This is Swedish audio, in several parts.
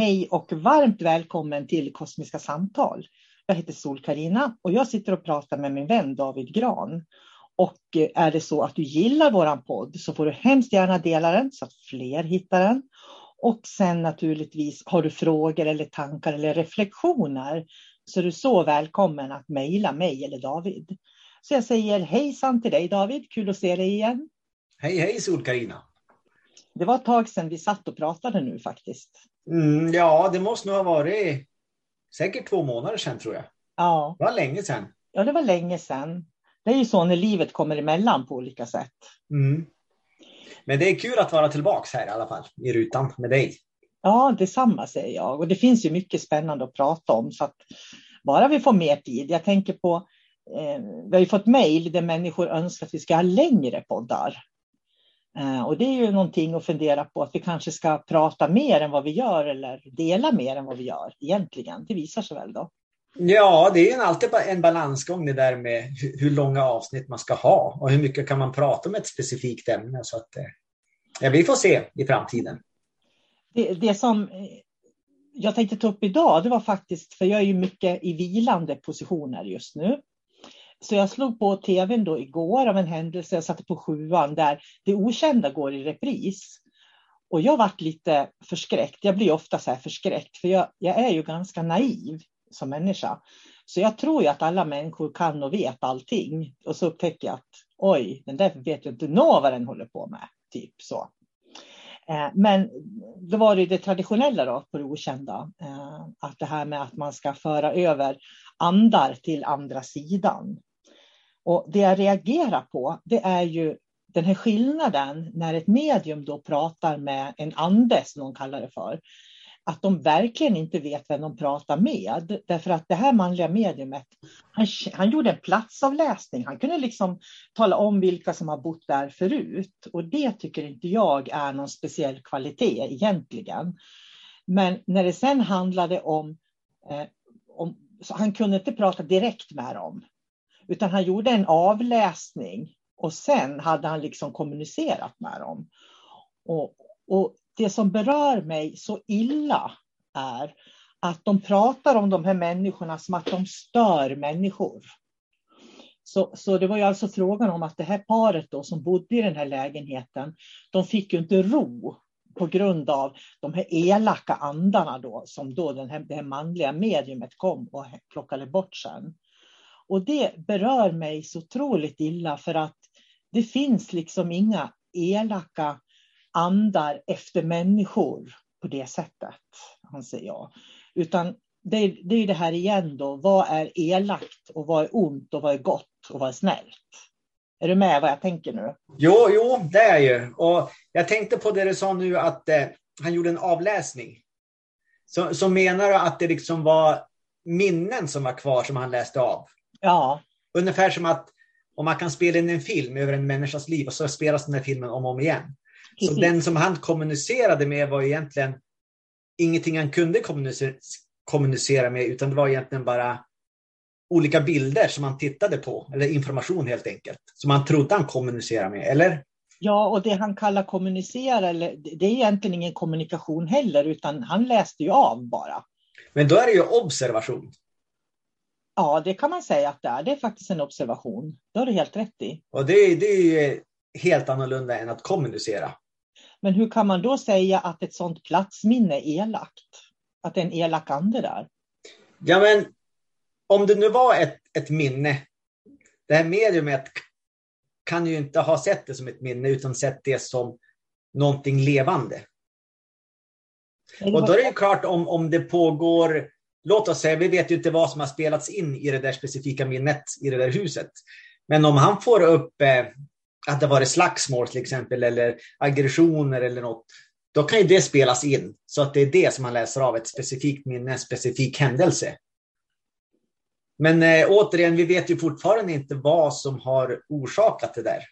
Hej och varmt välkommen till Kosmiska samtal. Jag heter sol karina och jag sitter och pratar med min vän David Gran. Och eh, är det så att du gillar våran podd så får du hemskt gärna dela den så att fler hittar den. Och sen naturligtvis har du frågor eller tankar eller reflektioner så är du så välkommen att mejla mig eller David. Så jag säger hejsan till dig David, kul att se dig igen. Hej hej sol karina Det var ett tag sedan vi satt och pratade nu faktiskt. Mm, ja, det måste nog ha varit säkert två månader sedan tror jag. Ja. Det var länge sedan. Ja, det var länge sedan. Det är ju så när livet kommer emellan på olika sätt. Mm. Men det är kul att vara tillbaks här i alla fall, i rutan med dig. Ja, detsamma säger jag. Och det finns ju mycket spännande att prata om. Så att bara vi får mer tid. Jag tänker på, eh, vi har ju fått mejl där människor önskar att vi ska ha längre poddar. Eh, och det är ju någonting att fundera på att vi kanske ska prata mer än vad vi gör eller dela mer än vad vi gör egentligen. Det visar sig väl då. Ja, det är en alltid en balansgång det där med hur långa avsnitt man ska ha och hur mycket kan man prata om ett specifikt ämne. Så att, eh, ja, vi får se i framtiden. Det, det som eh, jag tänkte ta upp idag, det var faktiskt, för jag är ju mycket i vilande positioner just nu. Så jag slog på tvn då igår av en händelse, jag satte på sjuan där Det okända går i repris. Och jag varit lite förskräckt. Jag blir ofta så här förskräckt för jag, jag är ju ganska naiv som människa. Så jag tror ju att alla människor kan och vet allting. Och så upptäcker jag att oj, den där vet ju inte nå vad den håller på med. Typ så. Eh, men då var det det traditionella då på det okända. Eh, att det här med att man ska föra över andar till andra sidan. Och det jag reagerar på, det är ju den här skillnaden när ett medium då pratar med en ande, som de kallar det för. att de verkligen inte vet vem de pratar med. Därför att det här manliga mediumet, han, han gjorde en platsavläsning. Han kunde liksom tala om vilka som har bott där förut. Och det tycker inte jag är någon speciell kvalitet egentligen. Men när det sen handlade om, eh, om han kunde inte prata direkt med dem. Utan han gjorde en avläsning och sen hade han liksom kommunicerat med dem. Och, och det som berör mig så illa är att de pratar om de här människorna som att de stör människor. Så, så det var ju alltså frågan om att det här paret då som bodde i den här lägenheten, de fick ju inte ro på grund av de här elaka andarna då som då den här, det här manliga mediumet kom och plockade bort sen. Och det berör mig så otroligt illa för att det finns liksom inga elaka andar efter människor på det sättet, anser jag. Utan det är, det är det här igen då, vad är elakt och vad är ont och vad är gott och vad är snällt? Är du med vad jag tänker nu? Jo, jo, det är jag ju. Och jag tänkte på det du sa nu att eh, han gjorde en avläsning. Så, så menar du att det liksom var minnen som var kvar som han läste av? Ja. Ungefär som att om man kan spela in en film över en människas liv och så spelas den här filmen om och om igen. Så den som han kommunicerade med var egentligen ingenting han kunde kommunicera med, utan det var egentligen bara olika bilder som han tittade på, eller information helt enkelt, som han trodde han kommunicerade med, eller? Ja, och det han kallar kommunicera, det är egentligen ingen kommunikation heller, utan han läste ju av bara. Men då är det ju observation. Ja, det kan man säga att det är. Det är faktiskt en observation. Det har du helt rätt i. Och det, det är ju helt annorlunda än att kommunicera. Men hur kan man då säga att ett sådant platsminne är elakt? Att det är en elak ande där? Ja, men om det nu var ett, ett minne. Det här mediumet kan ju inte ha sett det som ett minne utan sett det som någonting levande. Och då är det ju klart om, om det pågår, låt oss säga, vi vet ju inte vad som har spelats in i det där specifika minnet i det där huset. Men om han får upp eh, att det varit slagsmål till exempel eller aggressioner eller något, då kan ju det spelas in så att det är det som man läser av, ett specifikt minne, en specifik händelse. Men äh, återigen, vi vet ju fortfarande inte vad som har orsakat det där.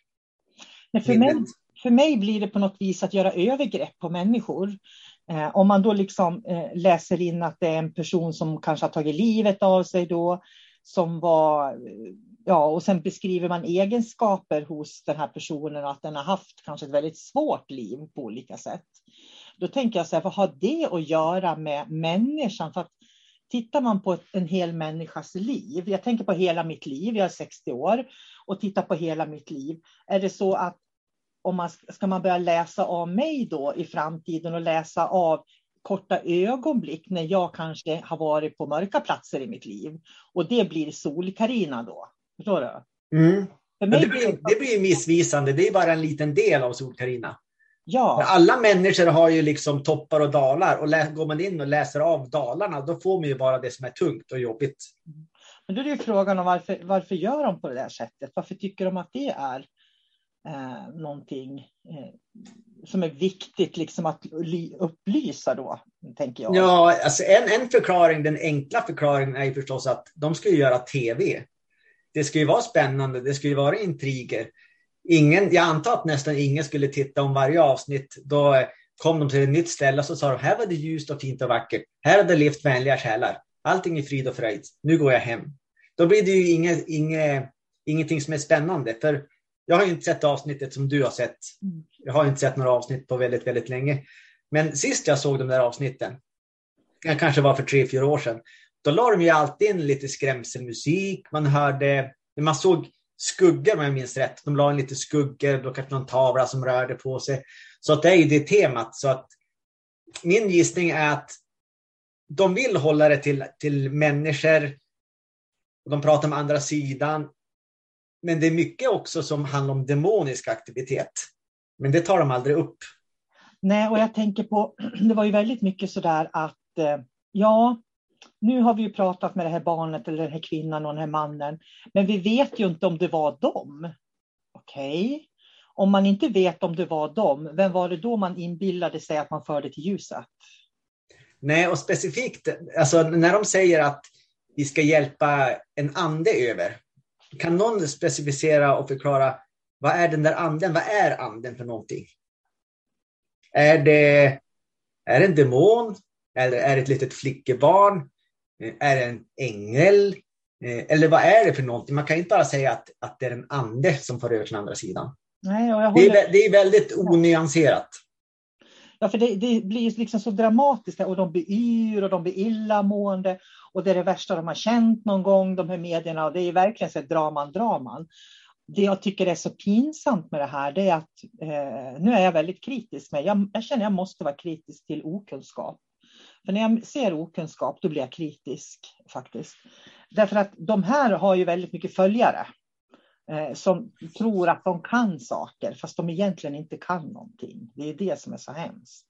Men för, mig, för mig blir det på något vis att göra övergrepp på människor. Eh, om man då liksom eh, läser in att det är en person som kanske har tagit livet av sig då, som var ja, och sen beskriver man egenskaper hos den här personen och att den har haft kanske ett väldigt svårt liv på olika sätt. Då tänker jag så här, vad har det att göra med människan? För att tittar man på en hel människas liv, jag tänker på hela mitt liv, jag är 60 år, och tittar på hela mitt liv, är det så att om man ska man börja läsa av mig då i framtiden och läsa av korta ögonblick när jag kanske har varit på mörka platser i mitt liv. Och det blir Sol-Karina då. Förstår du? Mm. det, blir, det blir missvisande. Det är bara en liten del av Sol-Karina. Ja. Alla människor har ju liksom toppar och dalar och går man in och läser av dalarna då får man ju bara det som är tungt och jobbigt. Men då är det frågan om varför, varför gör de på det där sättet? Varför tycker de att det är eh, någonting eh, som är viktigt liksom att upplysa då, tänker jag. Ja, alltså en, en förklaring, den enkla förklaringen är ju förstås att de ska göra tv det ska ju vara spännande, det ska ju vara intriger. Ingen, jag antar att nästan ingen skulle titta om varje avsnitt. Då eh, kom de till ett nytt ställe och så sa de, här var det ljust och fint och vackert. Här hade det levt vänliga själar. Allting är frid och fröjd. Nu går jag hem. Då blir det ju inget, inget, ingenting som är spännande. För jag har inte sett avsnittet som du har sett. Jag har inte sett några avsnitt på väldigt, väldigt länge. Men sist jag såg de där avsnitten, jag kanske var för tre, fyra år sedan, då la de ju alltid in lite skrämselmusik. Man hörde, man såg skuggor om jag minns rätt. De la in lite skuggor, då kanske någon tavla som rörde på sig. Så att det är ju det temat. Så att min gissning är att de vill hålla det till, till människor. De pratar med andra sidan. Men det är mycket också som handlar om demonisk aktivitet. Men det tar de aldrig upp. Nej, och jag tänker på, det var ju väldigt mycket sådär att eh, ja, nu har vi ju pratat med det här barnet eller den här kvinnan och den här mannen, men vi vet ju inte om det var dem. Okej, okay. om man inte vet om det var dem, vem var det då man inbillade sig att man förde till ljuset? Nej, och specifikt, alltså när de säger att vi ska hjälpa en ande över. Kan någon specificera och förklara vad är den där anden? Vad är anden för någonting? Är det, är det en demon? Eller är det ett litet flickebarn? Är det en ängel? Eller vad är det för någonting? Man kan inte bara säga att, att det är en ande som får över till andra sidan. Nej, och jag håller... det, är, det är väldigt onyanserat. Ja, för det, det, blir liksom så dramatiskt och de blir yr och de blir illamående och det är det värsta de har känt någon gång, de här medierna. Och det är verkligen så draman, draman. Det jag tycker är så pinsamt med det här, det är att eh, nu är jag väldigt kritisk, men jag, jag känner jag måste vara kritisk till okunskap. För när jag ser okunskap, då blir jag kritisk faktiskt. Därför att de här har ju väldigt mycket följare eh, som tror att de kan saker, fast de egentligen inte kan någonting. Det är det som är så hemskt.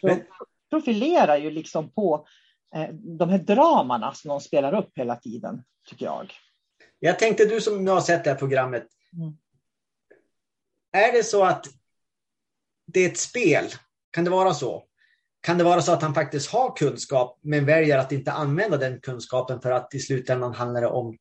De profilerar ju liksom på de här dramana som de spelar upp hela tiden, tycker jag. Jag tänkte, du som nu har sett det här programmet. Mm. Är det så att det är ett spel? Kan det vara så? Kan det vara så att han faktiskt har kunskap men väljer att inte använda den kunskapen för att i slutändan handlar det om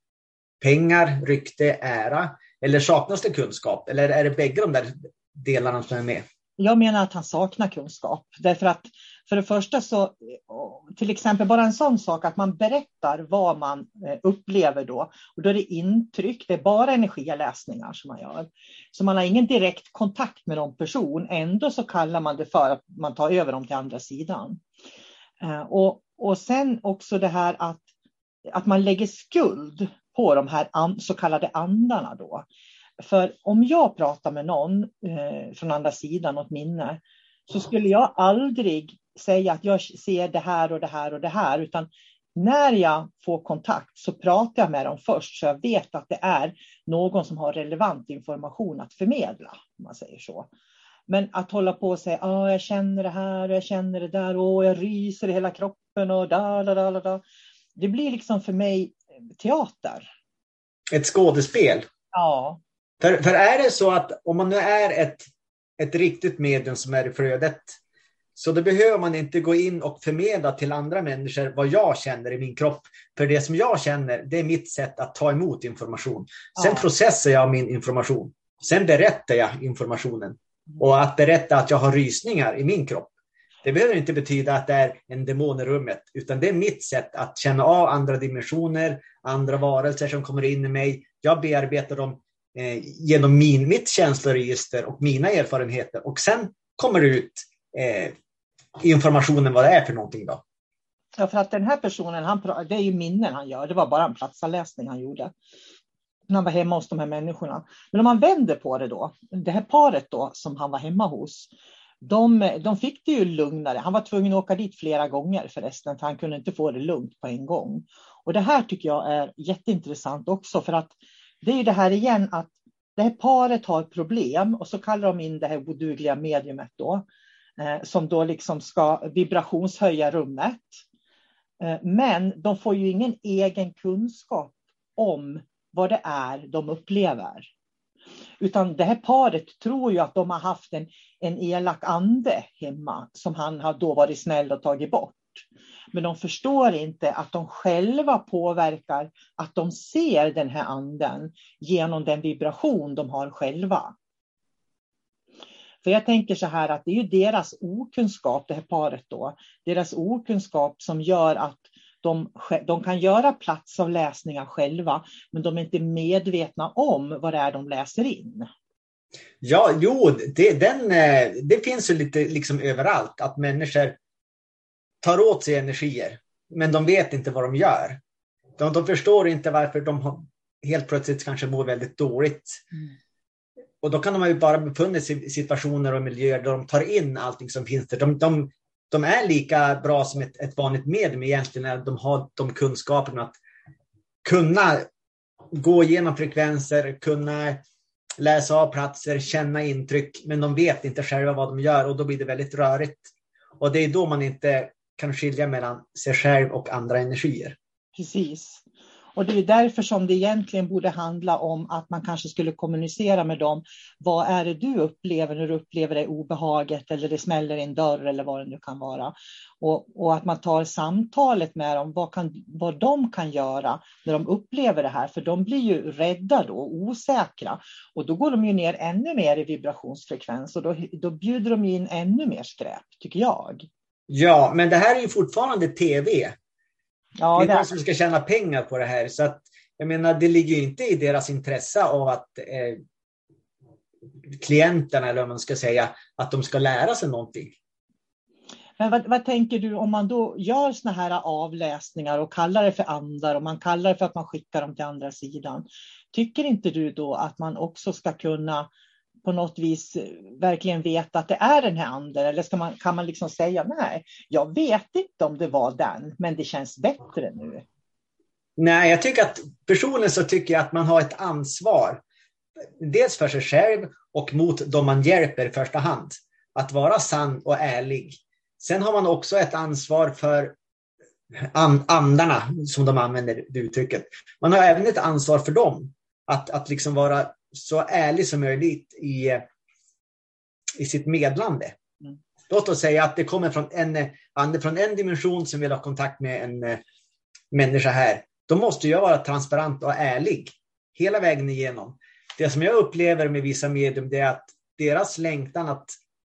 pengar, rykte, ära? Eller saknas det kunskap? Eller är det bägge de där delarna som är med? Jag menar att han saknar kunskap. Därför att för det första så, eh, till exempel bara en sån sak att man berättar vad man eh, upplever då. Och då är det intryck, det är bara energiläsningar som man gör. Så man har ingen direkt kontakt med någon person. Ändå så kallar man det för att man tar över dem till andra sidan. Eh, och, och sen också det här att, att man lägger skuld på de här så kallade andarna då. För om jag pratar med någon eh, från andra sidan, något minne, så skulle jag aldrig säga att jag ser det här och det här och det här, utan när jag får kontakt så pratar jag med dem först så jag vet att det är någon som har relevant information att förmedla, om man säger så. Men att hålla på och säga, ah, jag känner det här och jag känner det där och jag ryser i hela kroppen och da, da, da, da. Det blir liksom för mig teater. Ett skådespel? Ja. För, för är det så att om man nu är ett, ett riktigt medium som är i flödet, så då behöver man inte gå in och förmedla till andra människor vad jag känner i min kropp. För det som jag känner, det är mitt sätt att ta emot information. Sen ja. processar jag min information. Sen berättar jag informationen. Och att berätta att jag har rysningar i min kropp, det behöver inte betyda att det är en demon i rummet, utan det är mitt sätt att känna av andra dimensioner, andra varelser som kommer in i mig. Jag bearbetar dem eh, genom min, mitt känsloregister och mina erfarenheter och sen kommer det ut eh, informationen vad det är för någonting. Då. Ja, för att den här personen, han, det är ju minnen han gör, det var bara en platsanläsning han gjorde. När han var hemma hos de här människorna. Men om man vänder på det då, det här paret då som han var hemma hos, de, de fick det ju lugnare. Han var tvungen att åka dit flera gånger förresten, för han kunde inte få det lugnt på en gång. Och det här tycker jag är jätteintressant också, för att det är ju det här igen att det här paret har problem och så kallar de in det här odugliga mediumet då, Eh, som då liksom ska vibrationshöja rummet. Eh, men de får ju ingen egen kunskap om vad det är de upplever. Utan det här paret tror ju att de har haft en, en elak ande hemma som han har då varit snäll och tagit bort. Men de förstår inte att de själva påverkar att de ser den här anden genom den vibration de har själva. För jag tänker så här att det är ju deras okunskap, det här paret då, deras okunskap som gör att de, de kan göra plats av läsningar själva, men de är inte medvetna om vad det är de läser in. Ja, jo, det, den, eh, det finns ju lite liksom överallt att människor tar åt sig energier, men de vet inte vad de gör. De, de förstår inte varför de helt plötsligt kanske mår väldigt dåligt. Mm. Och då kan de ju bara befunnit sig i situationer och miljöer där de tar in allting som finns där. De, de, de är lika bra som ett, ett vanligt medium egentligen, när de har de kunskaperna att kunna gå igenom frekvenser, kunna läsa av platser, känna intryck, men de vet inte själva vad de gör och då blir det väldigt rörigt. Och det är då man inte kan skilja mellan sig själv och andra energier. Precis. Och det är därför som det egentligen borde handla om att man kanske skulle kommunicera med dem. Vad är det du upplever när du upplever det obehaget eller det smäller i en dörr eller vad det nu kan vara. Och, och, att man tar samtalet med dem, vad, kan, vad de kan göra när de upplever det här. För de blir ju rädda då, osäkra. Och då går de ju ner ännu mer i vibrationsfrekvens och då, då bjuder de in ännu mer skräp, tycker jag. Ja, men det här är ju fortfarande tv. Ja, det är de som ska tjäna pengar på det här. Så att, jag menar, det ligger inte i deras intresse av att eh, klienterna, eller vad man ska säga, att de ska lära sig någonting. Men vad, vad, tänker du om man då gör såna här avläsningar och kallar det för andar och man kallar det för att man skickar dem till andra sidan. Tycker inte du då att man också ska kunna på något vis eh, verkligen veta att det är den här anden? Eller ska man, kan man liksom säga nej, jag vet inte om det var den, men det känns bättre nu? Nej, jag tycker att personligen så tycker jag att man har ett ansvar. Dels för sig själv och mot de man hjälper i första hand. Att vara sann och ärlig. Sen har man också ett ansvar för andarna, som de använder det uttrycket. Man har även ett ansvar för dem. Att, att liksom vara så ärlig som möjligt i, i sitt medlande. Mm. Låt oss säga att det kommer från en ande från en dimension som vill ha kontakt med en uh, människa här. Då måste jag vara transparent och ärlig hela vägen igenom. Det som jag upplever med vissa medium det är att deras längtan att,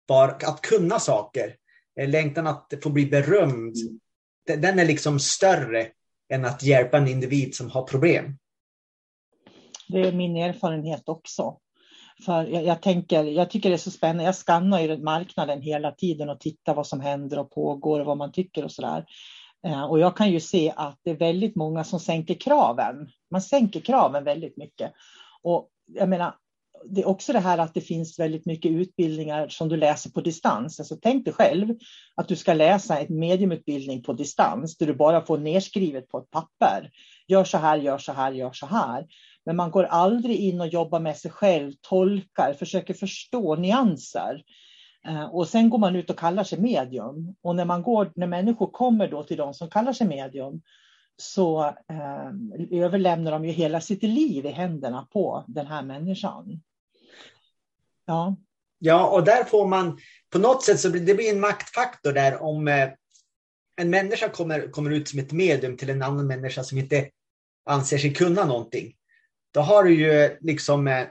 bara, att kunna saker, eh, längtan att få bli berömd, mm. den är liksom större än att hjälpa en individ som har problem. Det är min erfarenhet också. För jag, jag, tänker, jag tycker det är så spännande. Jag skannar ju marknaden hela tiden och tittar vad som händer och pågår och vad man tycker och så där. Eh, och jag kan ju se att det är väldigt många som sänker kraven. Man sänker kraven väldigt mycket. Och jag menar, det är också det här att det finns väldigt mycket utbildningar som du läser på distans. Alltså tänk dig själv att du ska läsa en mediumutbildning på distans där du bara får nerskrivet på ett papper. Gör så här, gör så här, gör så här. Men man går aldrig in och jobbar med sig själv, tolkar, försöker förstå nyanser. Eh, och sen går man ut och kallar sig medium. Och när, man går, när människor kommer då till de som kallar sig medium så eh, överlämnar de ju hela sitt liv i händerna på den här människan. Ja. Ja, och där får man på något sätt så blir det blir en maktfaktor där om eh, en människa kommer, kommer ut som ett medium till en annan människa som inte anser sig kunna någonting då har du ju liksom eh,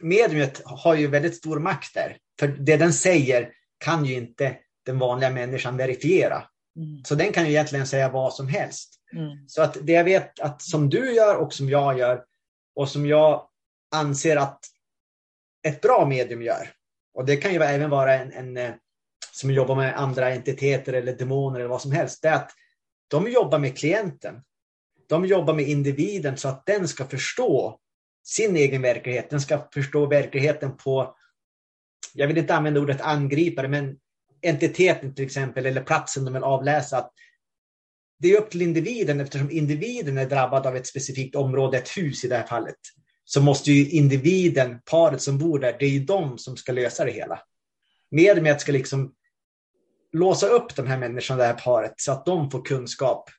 mediumet har ju väldigt stor makt där. För det den säger kan ju inte den vanliga människan verifiera. Mm. Så den kan ju egentligen säga vad som helst. Mm. Så att det jag vet att som du gör och som jag gör och som jag anser att ett bra medium gör. Och det kan ju även vara en, en eh, som jobbar med andra entiteter eller demoner eller vad som helst. Det är att de jobbar med klienten de jobbar med individen så att den ska förstå sin egen verklighet. Den ska förstå verkligheten på, jag vill inte använda ordet angripare, men entiteten till exempel, eller platsen de vill avläsa. Att det är upp till individen eftersom individen är drabbad av ett specifikt område, ett hus i det här fallet. Så måste ju individen, paret som bor där, det är ju de som ska lösa det hela. Mer med att ska liksom låsa upp de här människorna, det här paret, så att de får kunskap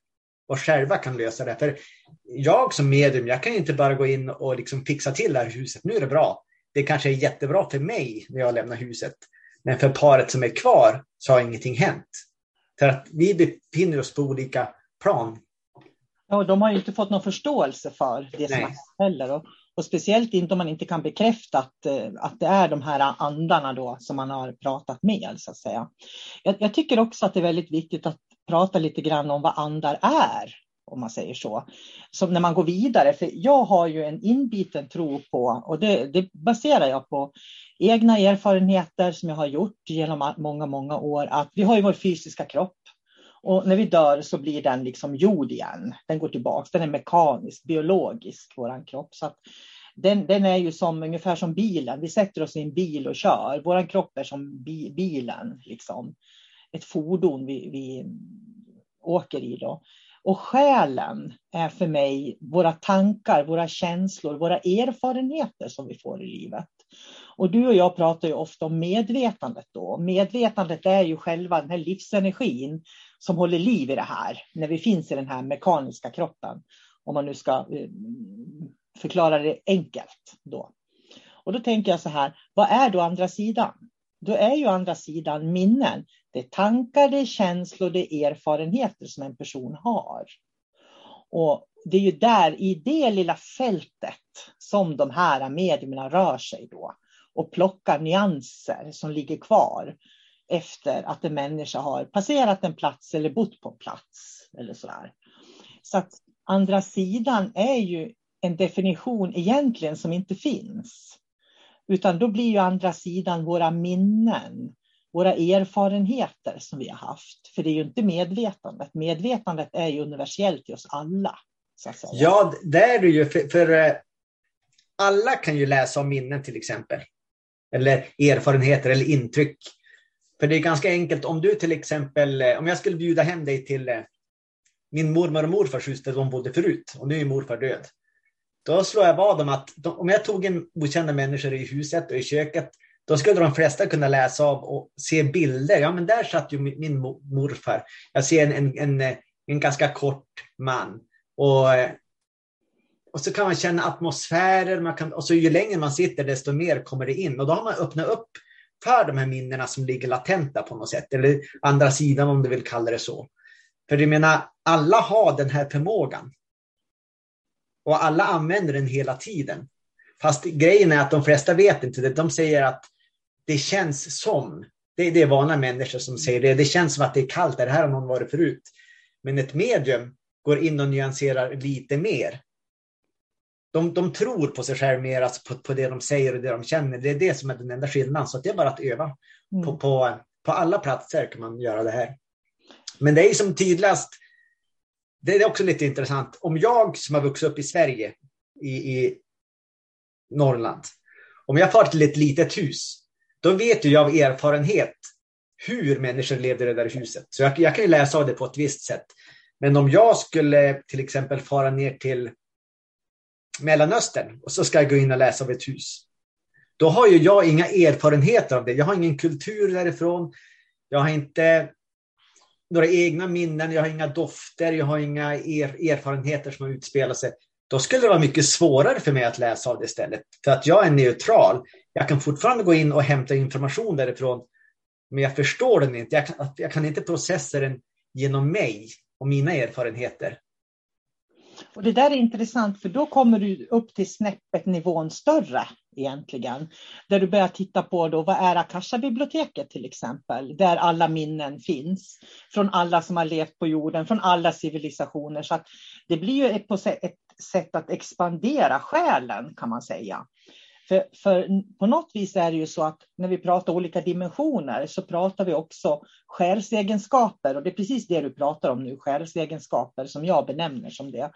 och själva kan lösa det. För jag som medium, jag kan inte bara gå in och liksom fixa till det här huset. Nu är det bra. Det kanske är jättebra för mig när jag lämnar huset. Men för paret som är kvar så har ingenting hänt. För att vi befinner oss på olika plan. Ja, de har ju inte fått någon förståelse för det som har heller. Och, och, speciellt inte om man inte kan bekräfta att, eh, att det är de här andarna då som man har pratat med. Så att säga. Jag, jag tycker också att det är väldigt viktigt att prata lite grann om vad andar är, om man säger så. Som när man går vidare, för jag har ju en inbiten tro på, och det, det baserar jag på egna erfarenheter som jag har gjort genom många, många år, att vi har ju vår fysiska kropp. Och när vi dör så blir den liksom jord igen. Den går tillbaka, den är mekanisk, biologisk, vår kropp. Så den, den, är ju som, ungefär som bilen. Vi sätter oss i en bil och kör. Vår kropp är som bi, bilen. Liksom ett fordon vi, vi åker i. Då. Och själen är för mig våra tankar, våra känslor, våra erfarenheter som vi får i livet. Och du och jag pratar ju ofta om medvetandet då. Medvetandet är ju själva den här livsenergin som håller liv i det här, när vi finns i den här mekaniska kroppen. Om man nu ska eh, förklara det enkelt då. Och då tänker jag så här, vad är då andra sidan? Då är ju andra sidan minnen. Det är tankar, det är känslor, det är erfarenheter som en person har. Och det är ju där, i det lilla fältet, som de här medierna rör sig då och plockar nyanser som ligger kvar efter att en människa har passerat en plats eller bott på en plats. Eller sådär. Så att andra sidan är ju en definition egentligen som inte finns. Utan då blir ju andra sidan våra minnen, våra erfarenheter som vi har haft. För det är ju inte medvetandet. Medvetandet är ju universellt i oss alla. Ja, det är det ju. För, för, eh, alla kan ju läsa om minnen till exempel. Eller erfarenheter eller intryck. För det är ganska enkelt om du till exempel, eh, om jag skulle bjuda hem dig till eh, min mormor och morfars hus där de bodde förut och nu är morfar död. Då slår jag vad om att de, om jag tog in okända människor i huset och i köket, då skulle de flesta kunna läsa av och se bilder. Ja, men där satt ju min, min morfar. Jag ser en, en, en, en ganska kort man. Och, och så kan man känna atmosfärer, man kan, och så ju längre man sitter desto mer kommer det in. Och då har man öppnat upp för de här minnena som ligger latenta på något sätt. Eller andra sidan om du vill kalla det så. För jag menar, alla har den här förmågan. Och alla använder den hela tiden. Fast grejen är att de flesta vet inte det. De säger att det känns som. Det, det är vanliga människor som säger det. Det känns som att det är kallt. Det här har någon varit förut. Men ett medium går in och nyanserar lite mer. De, de tror på sig själva mer, alltså på, på det de säger och det de känner. Det är det som är den enda skillnaden. Så det är bara att öva. Mm. På, på, på alla platser kan man göra det här. Men det är som tydligast det är också lite intressant. Om jag som har vuxit upp i Sverige, i, i Norrland, om jag far till ett litet hus, då vet jag av erfarenhet hur människor levde i det där huset. Så jag, jag kan ju läsa av det på ett visst sätt. Men om jag skulle till exempel fara ner till Mellanöstern och så ska jag gå in och läsa av ett hus. Då har ju jag inga erfarenheter av det. Jag har ingen kultur därifrån. Jag har inte några egna minnen, jag har inga dofter, jag har inga er, erfarenheter som har utspelat sig. Då skulle det vara mycket svårare för mig att läsa av det istället. För att jag är neutral. Jag kan fortfarande gå in och hämta information därifrån, men jag förstår den inte. Jag kan, jag kan inte processa den genom mig och mina erfarenheter. Och Det där är intressant för då kommer du upp till snäppet nivån större egentligen. Där du börjar titta på då, vad är Akasha-biblioteket till exempel, där alla minnen finns. Från alla som har levt på jorden, från alla civilisationer. Så att det blir ju ett, ett sätt att expandera själen kan man säga. För, för, på något vis är det ju så att när vi pratar olika dimensioner så pratar vi också själsegenskaper. Och det är precis det du pratar om nu, själsegenskaper som jag benämner som det.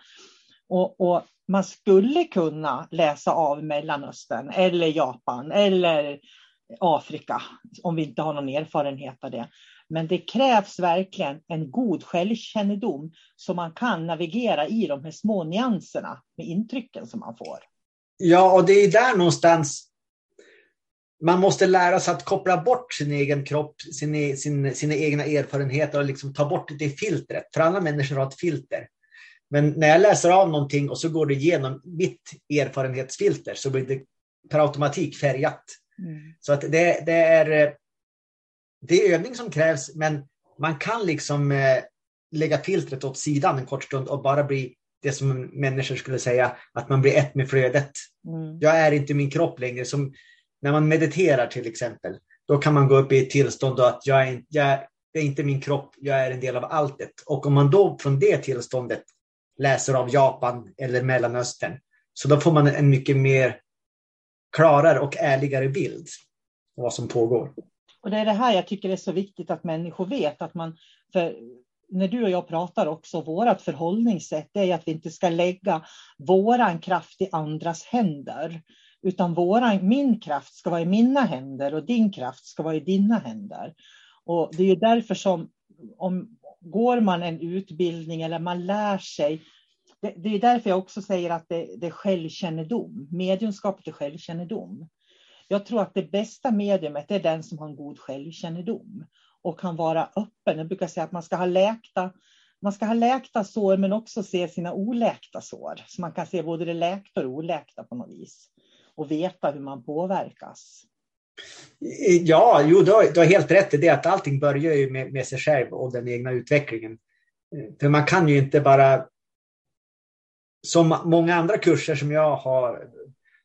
Och, och, man skulle kunna läsa av Mellanöstern eller Japan eller Afrika om vi inte har någon erfarenhet av det. Men det krävs verkligen en god självkännedom så man kan navigera i de här små nyanserna med intrycken som man får. Ja, och det är där någonstans man måste lära sig att koppla bort sin egen kropp, sin, e-, sin, sina egna erfarenheter och liksom ta bort det filtret. För alla människor har ett filter. Men när jag läser av någonting och så går det igenom mitt erfarenhetsfilter så blir det per automatik färgat. Mm. Så att det, det, är, det är övning som krävs, men man kan liksom eh, lägga filtret åt sidan en kort stund och bara bli det som människor skulle säga, att man blir ett med flödet. Mm. Jag är inte min kropp längre. Som när man mediterar till exempel, då kan man gå upp i ett tillstånd att jag är, jag, det är inte min kropp, jag är en del av alltet. Och om man då från det tillståndet läser av Japan eller Mellanöstern, så då får man en mycket mer klarare och ärligare bild av vad som pågår. Och det är det här jag tycker är så viktigt att människor vet. Att man, för när du och jag pratar också, vårt förhållningssätt är att vi inte ska lägga våran kraft i andras händer. Utan våran, min kraft ska vara i mina händer och din kraft ska vara i dina händer. Och det är därför som om går man en utbildning eller man lär sig det, det är därför jag också säger att det, det är självkännedom. Mediumskapet är självkännedom. Jag tror att det bästa mediumet är den som har en god självkännedom och kan vara öppen. Jag brukar säga att man ska ha läkta man ska ha läkta sår men också se sina oläkta sår. Så man kan se både det läkta och oläkta på något vis. Och veta hur man påverkas. Ja, jo, du har, du har helt rätt i det att allting börjar ju med, med sig själv och den egna utvecklingen. Eh, för man kan ju inte bara som många andra kurser som jag har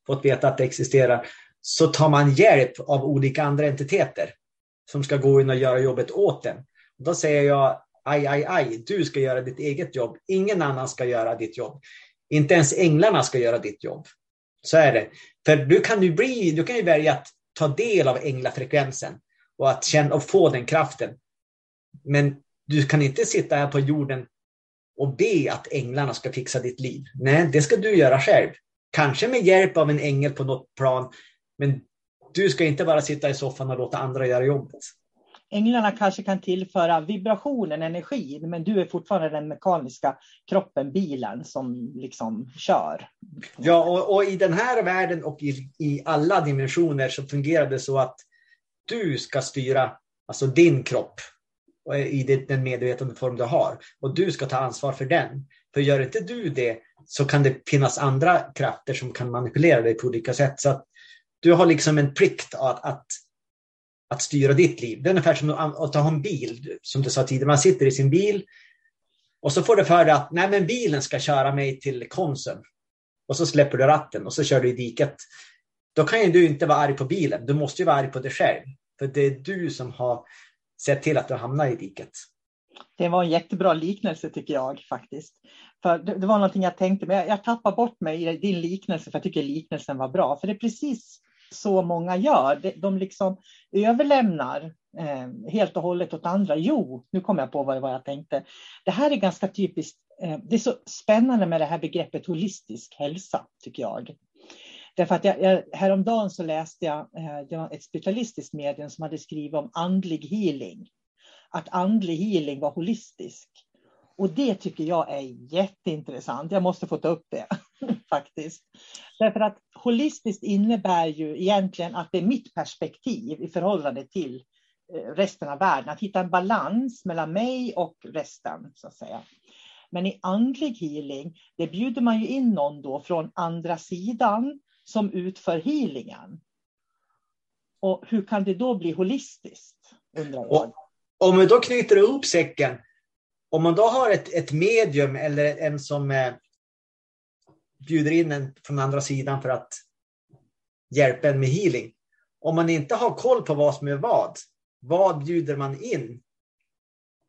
fått veta att det existerar, så tar man hjälp av olika andra entiteter som ska gå in och göra jobbet åt en. Då säger jag, aj, aj, aj, du ska göra ditt eget jobb. Ingen annan ska göra ditt jobb. Inte ens änglarna ska göra ditt jobb. Så är det. För du kan ju, bli, du kan ju välja att ta del av änglafrekvensen och att känna och få den kraften. Men du kan inte sitta här på jorden och be att änglarna ska fixa ditt liv. Nej, det ska du göra själv. Kanske med hjälp av en ängel på något plan, men du ska inte bara sitta i soffan och låta andra göra jobbet. Änglarna kanske kan tillföra vibrationen, energin, men du är fortfarande den mekaniska kroppen, bilen, som liksom kör. Ja, och, och i den här världen och i, i alla dimensioner så fungerar det så att du ska styra alltså din kropp eh, i den medvetande form du har. Och du ska ta ansvar för den. För gör inte du det så kan det finnas andra krafter som kan manipulera dig på olika sätt. Så att du har liksom en plikt att, att, att styra ditt liv. Det är ungefär som att ta en bil, som du sa tidigare. Man sitter i sin bil och så får du för dig att Nej, men bilen ska köra mig till Konsum. Och så släpper du ratten och så kör du i diket. Då kan ju du inte vara arg på bilen. Du måste ju vara arg på dig själv. För det är du som har sett till att du hamnar i diket. Det var en jättebra liknelse tycker jag faktiskt. För det, det var någonting jag tänkte, men jag, jag tappar bort mig i din liknelse för jag tycker liknelsen var bra. För det är precis så många gör. De, liksom överlämnar eh, helt och hållet åt andra. Jo, nu kom jag på vad, vad jag tänkte. Det här är ganska typiskt. Eh, det är så spännande med det här begreppet holistisk hälsa, tycker jag. Därför att jag, jag, häromdagen så läste jag eh, det var ett specialistiskt medium som hade skrivit om andlig healing. Att andlig healing var holistisk. Och det tycker jag är jätteintressant. Jag måste få ta upp det faktiskt. Därför att holistiskt innebär ju egentligen att det är mitt perspektiv i förhållande till eh, resten av världen. Att hitta en balans mellan mig och resten så att säga. Men i andlig healing, det bjuder man ju in någon då från andra sidan som utför healingen. Och hur kan det då bli holistiskt? Undrar jag. Om vi då knyter ihop säcken. Om man då har ett, ett medium eller en som bjuder in en från andra sidan för att hjälpa en med healing. Om man inte har koll på vad som är vad, vad bjuder man in?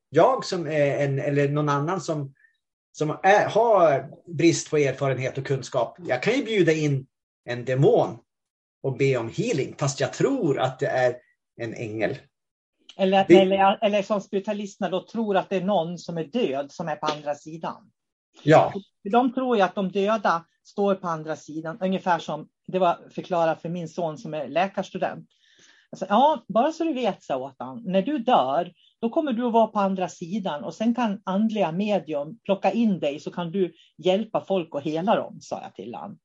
Jag som är en, eller någon annan som, som är, har brist på erfarenhet och kunskap, jag kan ju bjuda in en demon och be om healing, fast jag tror att det är en ängel. Eller, det... eller, eller som spiritualisterna då tror att det är någon som är död som är på andra sidan. Ja. De tror ju att de döda står på andra sidan, ungefär som det var förklarat för min son som är läkarstudent. Alltså, ja, bara så du vet, sa åt han, när du dör, då kommer du att vara på andra sidan och sen kan andliga medium plocka in dig så kan du hjälpa folk och hela dem, sa jag till honom.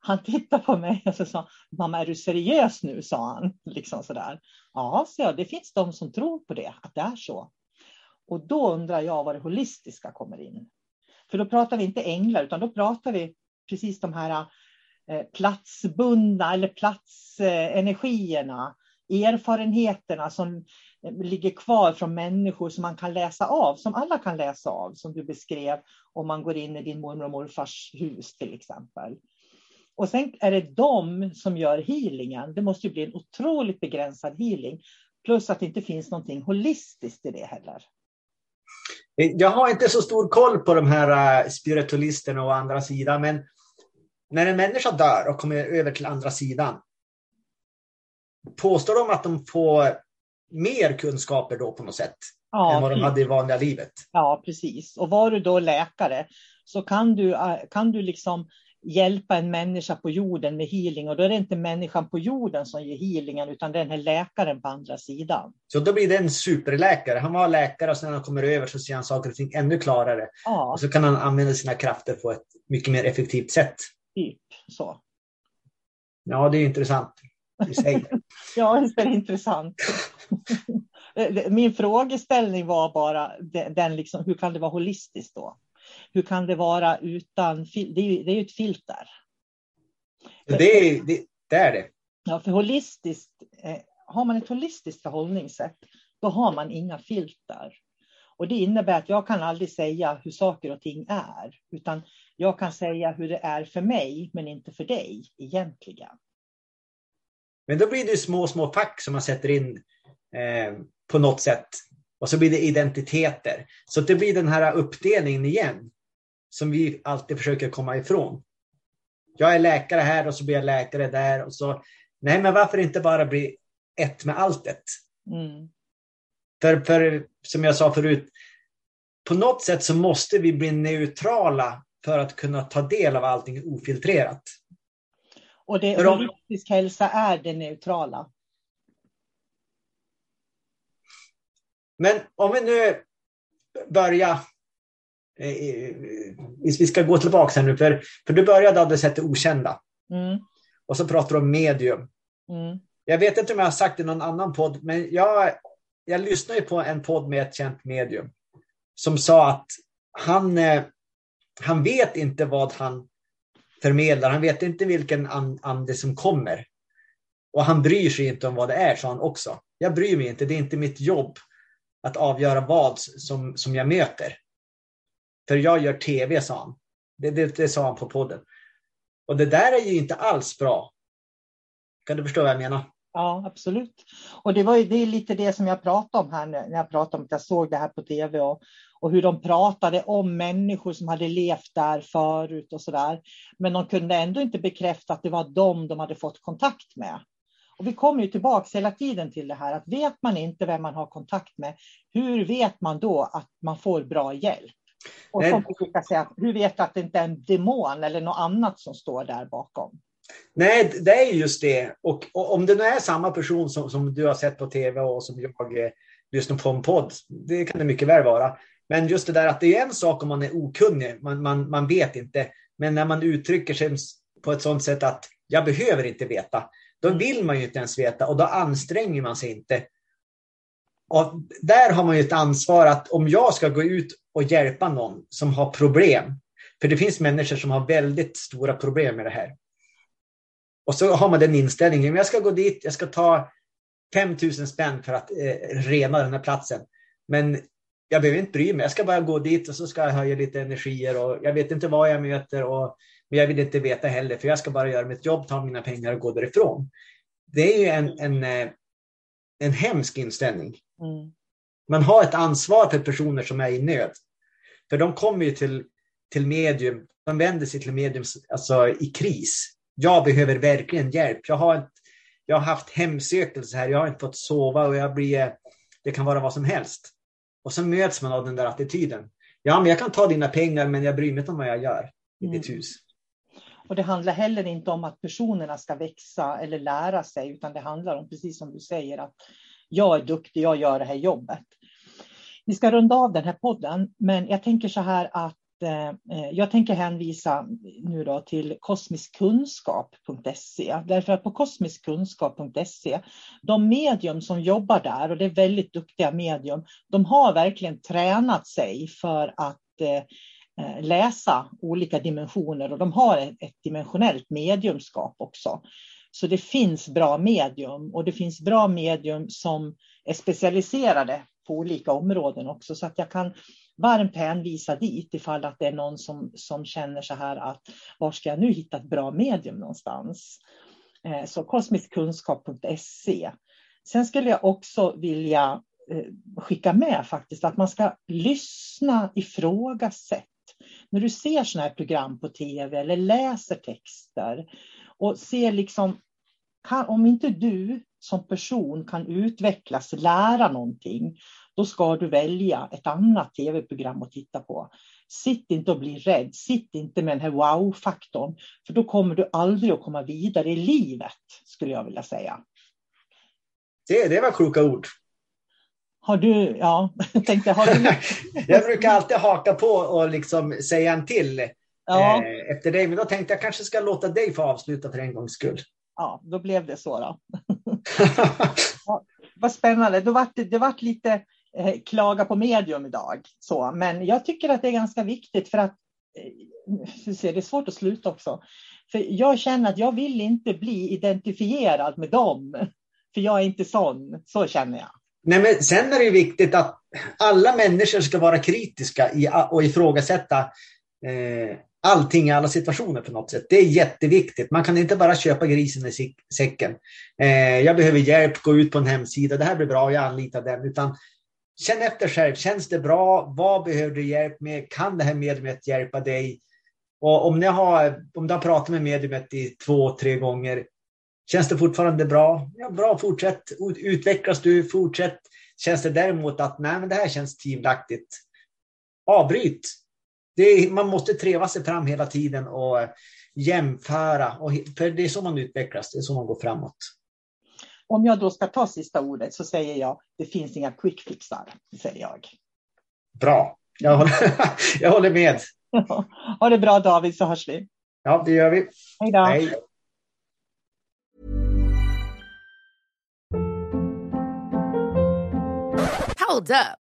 Han tittade på mig och så sa, mamma är du seriös nu, sa han. Liksom sådär. Ja, så jag, det finns de som tror på det, att det är så. Och då undrar jag var det holistiska kommer in. För då pratar vi inte änglar, utan då pratar vi precis de här eh, platsbundna eller platsenergierna, erfarenheterna som eh, ligger kvar från människor som man kan läsa av, som alla kan läsa av, som du beskrev om man går in i din mormor och morfars hus till exempel. Och sen är det de som gör healingen. Det måste ju bli en otroligt begränsad healing. Plus att det inte finns någonting holistiskt i det heller. Jag har inte så stor koll på de här äh, spiritualisterna och andra sidan, men när en människa dör och kommer över till andra sidan, påstår de att de får mer kunskaper då på något sätt? Ja, än vad de hade i vanliga livet? Ja, precis. Och var du då läkare så kan du, äh, kan du liksom hjälpa en människa på jorden med healing och då är det inte människan på jorden som ger healingen utan det den här läkaren på andra sidan. Så då blir det en superläkare. Han var läkare och sen när han kommer över så ser han saker och ting ännu klarare. Ja. Och så kan han använda sina krafter på ett mycket mer effektivt sätt. Typ så. Ja, det är intressant i sig. ja, visst är det intressant. Eh, min frågeställning var bara den, liksom, hur kan det vara holistiskt då? Hur kan det vara utan, det är ju, det är ju ett filter. Det är det, det, är det. Ja, för holistiskt, eh, har man ett holistiskt förhållningssätt, då har man inga filter. Och det innebär att jag kan aldrig säga hur saker och ting är, utan jag kan säga hur det är för mig, men inte för dig egentligen. Men då blir det små, små fack som man sätter in eh, på något sätt. Och så blir det identiteter. Så det blir den här uppdelningen igen. Som vi alltid försöker komma ifrån. Jag är läkare här och så blir jag läkare där. Och så, nej, men varför inte bara bli ett med alltet? Mm. För, för som jag sa förut, på något sätt så måste vi bli neutrala för att kunna ta del av allting ofiltrerat. Och det, holistisk hälsa är det neutrala. Men om vi nu börjar vi ska gå tillbaka här nu, för, för du började av det sättet okända. Mm. Och så pratar du om medium. Mm. Jag vet inte om jag har sagt det i någon annan podd, men jag, jag lyssnade på en podd med ett känt medium som sa att han, eh, han vet inte vad han förmedlar. Han vet inte vilken ande som kommer. Och han bryr sig inte om vad det är, sa han också. Jag bryr mig inte, det är inte mitt jobb att avgöra vad som, som jag möter. För jag gör tv, sa han. Det, det, det sa han på podden. Och det där är ju inte alls bra. Kan du förstå vad jag menar? Ja, absolut. Och det, var ju, det är lite det som jag pratade om här när jag pratade om att jag såg det här på tv och, och hur de pratade om människor som hade levt där förut och så där. Men de kunde ändå inte bekräfta att det var dem de hade fått kontakt med. Och vi kommer ju tillbaka hela tiden till det här att vet man inte vem man har kontakt med, hur vet man då att man får bra hjälp? Och som vi brukar säga, hur vet du att det inte är en demon eller något annat som står där bakom? Nej, det är just det. Och, och, om det nu är samma person som, som du har sett på tv och som jag eh, lyssnar på en podd, det kan det mycket väl vara. Men just det där att det är en sak om man är okunnig, man, man, man vet inte. Men när man uttrycker sig på ett sådant sätt att jag behöver inte veta, då vill man ju inte ens veta och då anstränger man sig inte. Och där har man ju ett ansvar att om jag ska gå ut och hjälpa någon som har problem, för det finns människor som har väldigt stora problem med det här. Och så har man den inställningen, jag ska gå dit, jag ska ta 5000 spänn för att eh, rena den här platsen. Men jag behöver inte bry mig, jag ska bara gå dit och så ska jag höja lite energier och jag vet inte vad jag möter och men jag vill inte veta heller för jag ska bara göra mitt jobb, ta mina pengar och gå därifrån. Det är ju en, en, eh, en hemsk inställning. Mm. Man har ett ansvar för personer som är i nöd. För de kommer ju till, till medium, de vänder sig till medium alltså, i kris. Jag behöver verkligen hjälp. Jag har, ett, jag har haft hemsökelse här, jag har inte fått sova och jag blir, det kan vara vad som helst. Och så möts man av den där attityden. Ja, men jag kan ta dina pengar, men jag bryr mig inte om vad jag gör i mm. ditt hus. Och det handlar heller inte om att personerna ska växa eller lära sig, utan det handlar om, precis som du säger, att jag är duktig, jag gör det här jobbet. Vi ska runda av den här podden, men jag tänker så här att eh, eh jag tänker hänvisa nu då till kosmiskkunskap.se. Därför att på kosmiskkunskap.se, de medium som jobbar där, och det är väldigt duktiga medium, de har verkligen tränat sig för att eh, eh läsa olika dimensioner och de har ett dimensionellt mediumskap också. Så det finns bra medium och det finns bra medium som är specialiserade på olika områden också så att jag kan varmt hänvisa dit ifall att det är någon som, som känner så här att var ska jag nu hitta ett bra medium någonstans? Eh, så kosmiskkunskap.se. Sen skulle jag också vilja eh, skicka med faktiskt att man ska lyssna, ifrågasätt, när du ser sådana här program på tv eller läser texter och ser liksom, kan, om inte du som person kan utvecklas, lära någonting, då ska du välja ett annat tv-program att titta på. Sitt inte och bli rädd, sitt inte med den här wow-faktorn, för då kommer du aldrig att komma vidare i livet, skulle jag vilja säga. Det, det var kloka ord. Har du, ja, tänkte, har du... jag brukar alltid haka på och liksom säga en till ja. eh, efter dig, men då tänkte jag kanske ska låta dig få avsluta för en gångs skull. Ja, då blev det så då. vad spännande. Då vart det, det vart lite eh, klaga på medium idag. Så, men jag tycker att det är ganska viktigt för att eh, det är svårt att sluta också. För jag känner att jag vill inte bli identifierad med dem. För jag är inte sån. Så känner jag. Nej, men sen är det viktigt att alla människor ska vara kritiska och ifrågasätta eh, allting i alla situationer på något sätt. Det är jätteviktigt. Man kan inte bara köpa grisen i säcken. Eh, jag behöver hjälp, gå ut på en hemsida, det här blir bra, jag anlitar den. Utan känn efter själv, känns det bra? Vad behöver du hjälp med? Kan det här mediumet hjälpa dig? Och om, ni har, om du har pratat med mediumet i två, tre gånger, känns det fortfarande bra? Ja, bra, fortsätt. Utvecklas du, fortsätt. Känns det däremot att nej, men det här känns tvivelaktigt, avbryt är, man måste treva sig fram hela tiden och jämföra. Och, för det är så man utvecklas, det är så man går framåt. Om jag då ska ta sista ordet så säger jag, det finns inga quick fixar, säger jag. Bra, jag håller, jag håller med. ha det bra David, så hörs vi. Ja, det gör vi. Hej då. Hej. Hold up.